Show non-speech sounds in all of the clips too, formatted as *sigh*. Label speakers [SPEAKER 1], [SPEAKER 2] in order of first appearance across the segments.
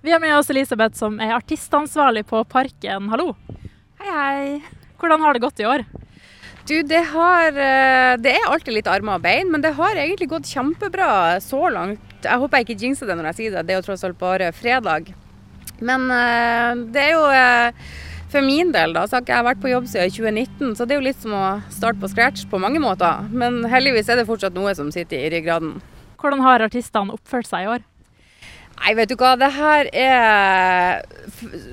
[SPEAKER 1] Vi har med oss Elisabeth som er artistansvarlig på Parken. Hallo.
[SPEAKER 2] Hei, hei.
[SPEAKER 1] Hvordan har det gått i år?
[SPEAKER 2] Du, det har eh, Det er alltid litt armer og bein, men det har egentlig gått kjempebra så langt. Jeg håper jeg ikke jinxer det når jeg sier det, det er jo tross alt bare fredag. Men eh, det er jo eh, For min del, da, så har ikke jeg vært på jobb siden 2019, så det er jo litt som å starte på scratch på mange måter. Men heldigvis er det fortsatt noe som sitter i ryggraden.
[SPEAKER 1] Hvordan har artistene oppført seg i år?
[SPEAKER 2] Nei, vet du hva. Det her er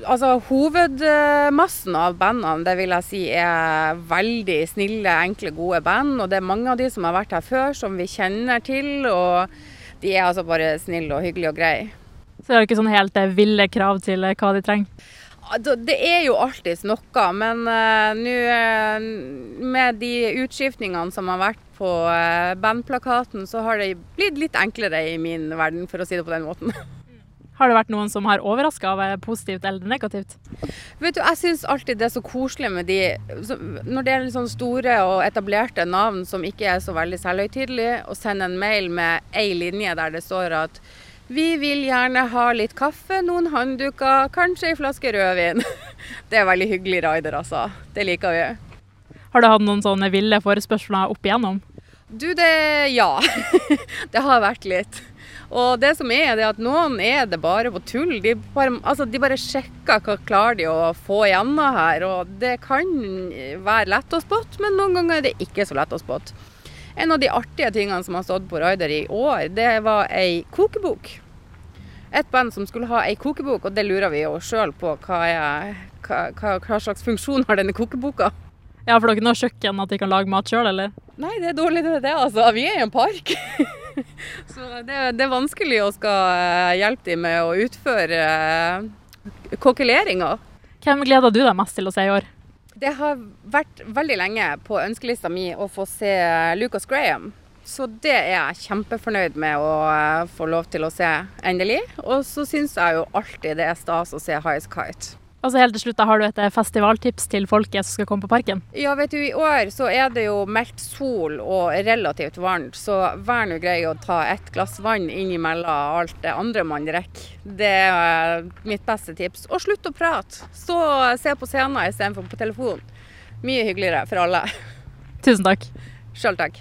[SPEAKER 2] Altså, hovedmassen av bandene, det vil jeg si, er veldig snille, enkle, gode band. Og det er mange av de som har vært her før, som vi kjenner til. Og de er altså bare snille og hyggelige og greie.
[SPEAKER 1] Så det er ikke sånn helt eh, ville krav til eh, hva de trenger?
[SPEAKER 2] Det er jo alltids noe, men uh, nå uh, med de utskiftningene som har vært på uh, bandplakaten, så har det blitt litt enklere i min verden, for å si det på den måten. *laughs*
[SPEAKER 1] Har det vært noen som har overraska av positivt eller negativt?
[SPEAKER 2] Vet du, Jeg syns alltid det er så koselig med de Når det er sånn store og etablerte navn som ikke er så veldig selvhøytidelige, å sende en mail med ei linje der det står at vi vil gjerne ha litt kaffe, noen håndduker, kanskje ei flaske rødvin. *laughs* Det er veldig hyggelig rider, altså. Det liker vi.
[SPEAKER 1] Har du hatt noen sånne ville forespørsler opp igjennom?
[SPEAKER 2] Du, det Ja. *laughs* Det har vært litt. Og det som er, det er at noen er det bare på tull. De bare, altså, de bare sjekker hva klarer de å få igjennom her. Og det kan være lett å spotte, men noen ganger er det ikke så lett å spotte. En av de artige tingene som har stått på Raider i år, det var ei kokebok. Et band som skulle ha ei kokebok, og det lurer vi jo sjøl på. Hva, er, hva, hva, slags funksjon har denne kokeboka?
[SPEAKER 1] Ja, For det er ikke noe kjøkken at de kan lage mat sjøl, eller?
[SPEAKER 2] Nei, det er dårlig det, det altså. Vi er i en park. *laughs* Så det, det, er vanskelig å skal eh, hjelpe dem med å utføre eh, kokkeleringa.
[SPEAKER 1] Hvem gleder du deg mest til å se i år?
[SPEAKER 2] Det har vært veldig lenge på ønskelista mi å få se Lucas Graham. Så det er jeg kjempefornøyd med å eh, få lov til å se endelig. Og så syns jeg jo alltid det er stas å se Highest Kite.
[SPEAKER 1] Og så helt til slutt, da Har du et eh, festivaltips til folket som skal komme på parken?
[SPEAKER 2] Ja, vet du, I år så er det jo meldt sol og relativt varmt, så vær nå grei å ta et glass vann innimellom alt det andre man rekker. Det er mitt beste tips. Og slutt å prate. Og se på scenen istedenfor på telefon. Mye hyggeligere for alle.
[SPEAKER 1] Tusen takk.
[SPEAKER 2] Sjøl takk.